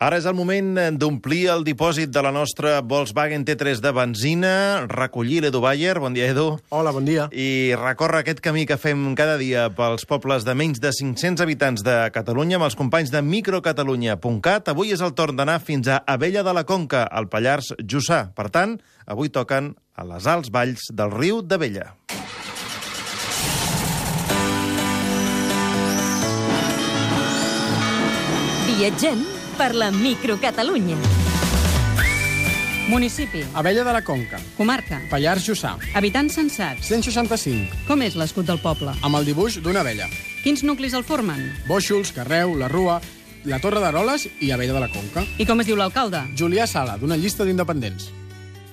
Ara és el moment d'omplir el dipòsit de la nostra Volkswagen T3 de benzina, recollir l'Edu Bayer, bon dia Edu, Hola, bon dia. i recórrer aquest camí que fem cada dia pels pobles de menys de 500 habitants de Catalunya amb els companys de microcatalunya.cat. Avui és el torn d'anar fins a Abella de la Conca, al Pallars Jussà. Per tant, avui toquen a les alts valls del riu d'Abella. Viatgem per la microcatalunya. Municipi, Abella de la Conca, comarca, Pallars Jussà, habitants censats. 165, Com és l'escut del poble? amb el dibuix d'una abella. Quins nuclis el formen? Bóixols, Carreu, la Rua, la Torre d'Aroles i Abella de la Conca. I com es diu l'alcalde? Julià Sala, d'una llista d'independents.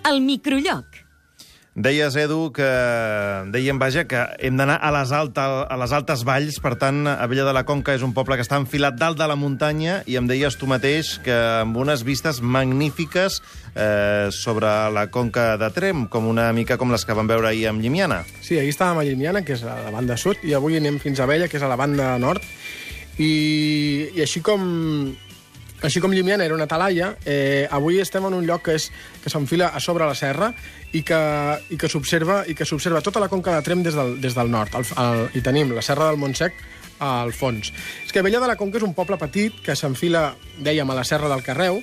El microlloc. Deies, Edu, que... Dèiem, vaja, que hem d'anar a, les alta, a les altes valls, per tant, Abella de la Conca és un poble que està enfilat dalt de la muntanya i em deies tu mateix que amb unes vistes magnífiques eh, sobre la Conca de Trem, com una mica com les que vam veure ahir amb Llimiana. Sí, ahir estàvem a Llimiana, que és a la banda sud, i avui anem fins a Abella, que és a la banda nord. I, i així com així com Llimiana era una talaia, eh, avui estem en un lloc que és que s'enfila a sobre la serra i que, i que s'observa i que s'observa tota la conca de Trem des del, des del nord. El, el, I tenim la serra del Montsec al fons. És que Abella de la Conca és un poble petit que s'enfila, dèiem, a la serra del Carreu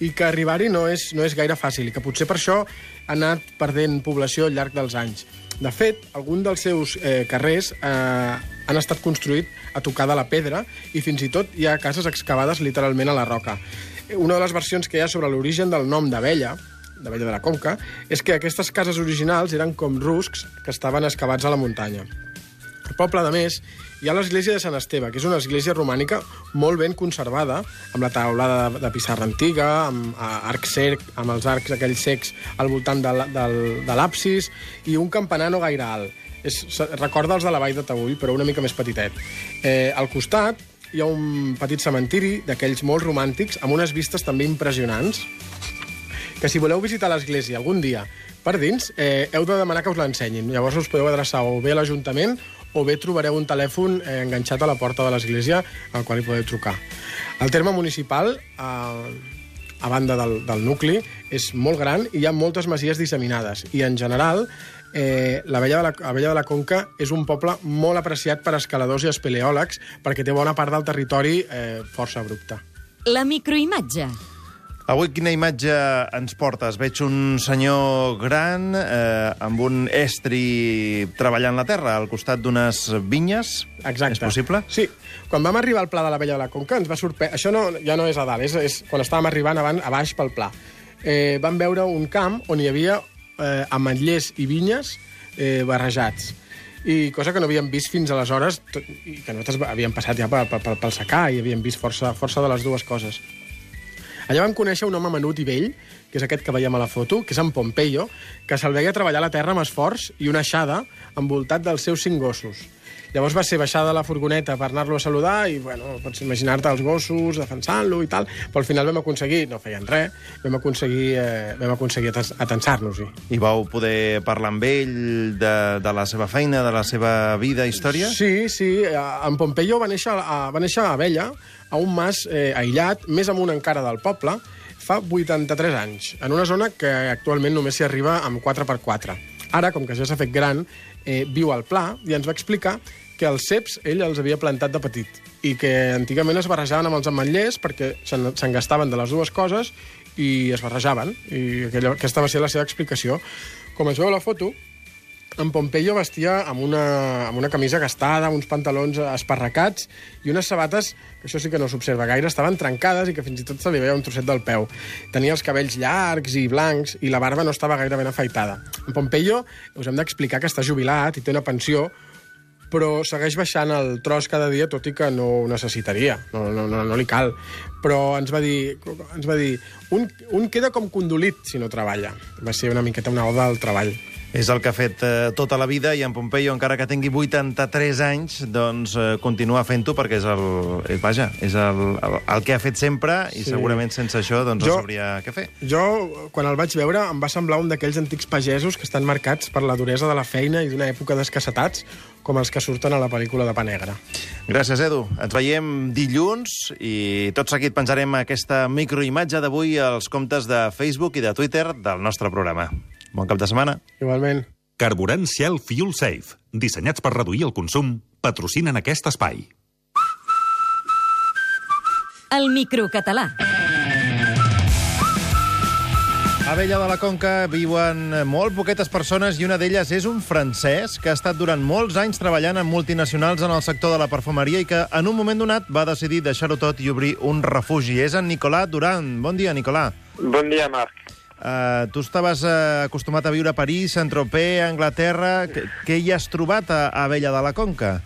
i que arribar-hi no, és, no és gaire fàcil i que potser per això ha anat perdent població al llarg dels anys. De fet, algun dels seus eh, carrers eh, han estat construïts a tocar de la pedra i fins i tot hi ha cases excavades literalment a la roca. Una de les versions que hi ha sobre l'origen del nom d'Abella, d'Abella de la Conca, és que aquestes cases originals eren com ruscs que estaven excavats a la muntanya. Poble, a més, hi ha l'església de Sant Esteve, que és una església romànica molt ben conservada, amb la taulada de, de pissarra antiga, amb arc cerc, amb els arcs aquells secs al voltant de, de l'absis, i un campanar no gaire alt. És, recorda els de la Vall de Taüll, però una mica més petitet. Eh, al costat hi ha un petit cementiri d'aquells molt romàntics, amb unes vistes també impressionants, que si voleu visitar l'església algun dia per dins, eh, heu de demanar que us l'ensenyin. Llavors us podeu adreçar o bé a l'Ajuntament o bé trobareu un telèfon eh, enganxat a la porta de l'església al qual hi podeu trucar. El terme municipal, eh, a banda del, del nucli, és molt gran i hi ha moltes masies disseminades. I, en general, eh, la Vella de la, la Vella de la Conca és un poble molt apreciat per escaladors i espeleòlegs perquè té bona part del territori eh, força abrupte. La microimatge. Avui quina imatge ens portes? Veig un senyor gran eh, amb un estri treballant la terra al costat d'unes vinyes. Exacte. És possible? Sí. Quan vam arribar al Pla de la Vella de la Conca ens va sorprendre... Això no, ja no és a dalt, és, és quan estàvem arribant abans, a baix pel Pla. Eh, vam veure un camp on hi havia eh, ametllers i vinyes eh, barrejats i cosa que no havíem vist fins aleshores i que nosaltres havíem passat ja pel, pel, pel secà i havíem vist força, força de les dues coses. Allà vam conèixer un home menut i vell, que és aquest que veiem a la foto, que és en Pompeyo, que se'l veia treballar la terra amb esforç i una aixada envoltat dels seus cinc gossos. Llavors va ser baixar de la furgoneta per anar-lo a saludar i, bueno, pots imaginar-te els gossos defensant-lo i tal, però al final vam aconseguir, no feien res, vam aconseguir, eh, vam aconseguir atens- atensar-nos-hi. I vau poder parlar amb ell de, de la seva feina, de la seva vida, història? Sí, sí. eh, En Pompeyo va néixer a, va néixer a Abella, a un mas eh, aïllat, més amunt encara del poble, fa 83 anys, en una zona que actualment només s'hi arriba amb 4x4. Ara, com que ja s'ha fet gran, eh, viu al Pla i ens va explicar que els ceps ell els havia plantat de petit i que antigament es barrejaven amb els ametllers perquè se'n gastaven de les dues coses i es barrejaven. I aquella, aquesta va ser la seva explicació. Com es veu a la foto, en Pompeyo vestia amb una, amb una camisa gastada, uns pantalons esparracats i unes sabates, que això sí que no s'observa gaire, estaven trencades i que fins i tot se li veia un trosset del peu. Tenia els cabells llargs i blancs i la barba no estava gaire ben afaitada. En Pompeyo us hem d'explicar que està jubilat i té una pensió, però segueix baixant el tros cada dia, tot i que no ho necessitaria, no, no, no, no li cal. Però ens va dir, ens va dir un, un queda com condolit si no treballa. Va ser una miqueta una oda al treball. És el que ha fet eh, tota la vida i en Pompeyo, encara que tingui 83 anys, doncs eh, continua fent-ho perquè és el... Eh, vaja, és el, el, el que ha fet sempre i Sí. segurament sense això doncs Jo- no sabria què fer. Jo, quan el vaig veure, em va semblar un d'aquells antics pagesos que estan marcats per la duresa de la feina i d'una època d'escassetats, com els que surten a la pel·lícula de Pa Negra. Gràcies, Edu. Ens veiem dilluns i tot seguit penjarem aquesta microimatge d'avui als comptes de Facebook i de Twitter del nostre programa. Bon cap de setmana. Igualment. Carburant Shell Fuel Safe, dissenyats per reduir el consum, patrocinen aquest espai. El microcatalà. A Vella de la Conca viuen molt poquetes persones i una d'elles és un francès que ha estat durant molts anys treballant en multinacionals en el sector de la perfumeria i que en un moment donat va decidir deixar-ho tot i obrir un refugi. És en Nicolà Duran. Bon dia, Nicolà. Bon dia, Marc. Uh, tu estaves uh, acostumat a viure a París, Saint-Tropez, Anglaterra. Què, què hi has trobat a, a Vella de la Conca?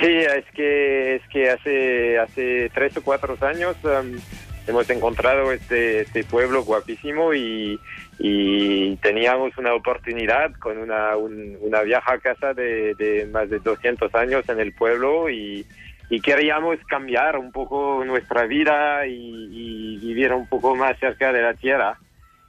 Sí, es que, es que hace, hace tres o cuatro años em, hemos encontrado este, este pueblo guapísimo y, y teníamos una oportunidad con una, un- una vieja casa de, de más de 200 años en el pueblo y, y queríamos cambiar un poco nuestra vida y, y vivir un poco más cerca de la tierra.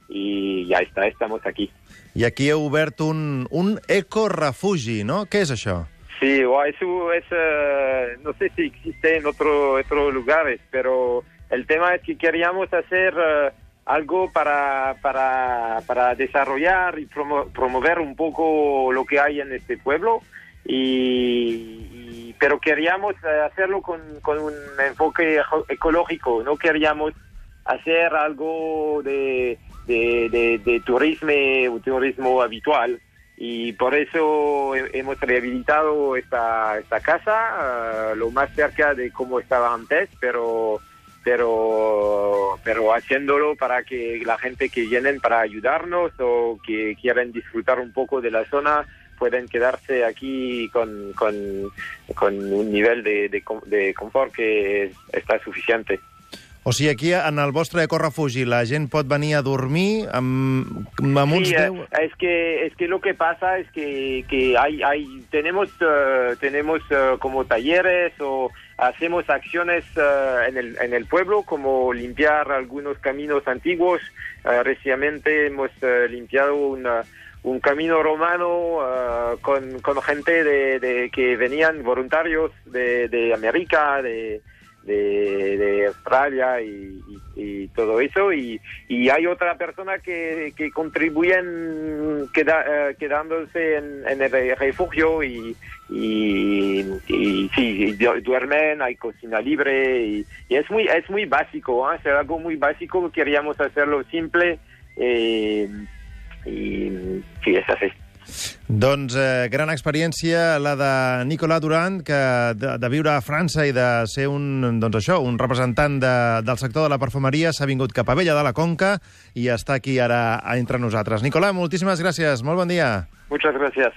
Y ya está, estamos aquí. I aquí heu obert un, un ecorefugi, no? Què és això? Sí, eso es, eh, no sé si existe en otro, otros lugares, pero el tema es que queríamos hacer eh, algo para, para, para desarrollar y promo- promover un poco lo que hay en este pueblo, y, y- pero queríamos eh, hacerlo con, con un enfoque ecológico, no queríamos hacer algo de, de, de, de turismo, un turismo habitual y por eso he- hemos rehabilitado esta, esta casa eh, lo más cerca de como estaba antes, pero pero pero haciéndolo para que la gente que vienen para ayudarnos o que quieren disfrutar un poco de la zona pueden quedarse aquí con, con, un nivel de, de, de confort que es- está suficiente. O sigui, aquí en el vostre ecorefugi la gent pot venir a dormir amb, amb uns Sí, eh, 10... es que es que lo que pasa es que, que hay hay tenemos eh, tenemos eh, como talleres o hacemos acciones eh, en el en el pueblo como limpiar algunos caminos antiguos. Eh, recientemente hemos eh, limpiado una- un camino romano eh, con, con gente de, de- que venían voluntarios de, de América de de, Australia y, todo eso y, y hay otra persona que, que contribuyen queda- eh, quedándose en, el refugio y, y, sí, duermen, hay cocina libre y, y es muy es muy básico, ¿eh? es algo muy básico, queríamos hacerlo simple eh, y sí, es así. Doncs eh, gran experiència la de Nicolà Durant, que de, de viure a França i de ser un, doncs això, un representant de, del sector de la perfumeria, s'ha vingut cap a Vella de la Conca i està aquí ara entre nosaltres. Nicolà, moltíssimes gràcies. Molt bon dia. Muchas gracias.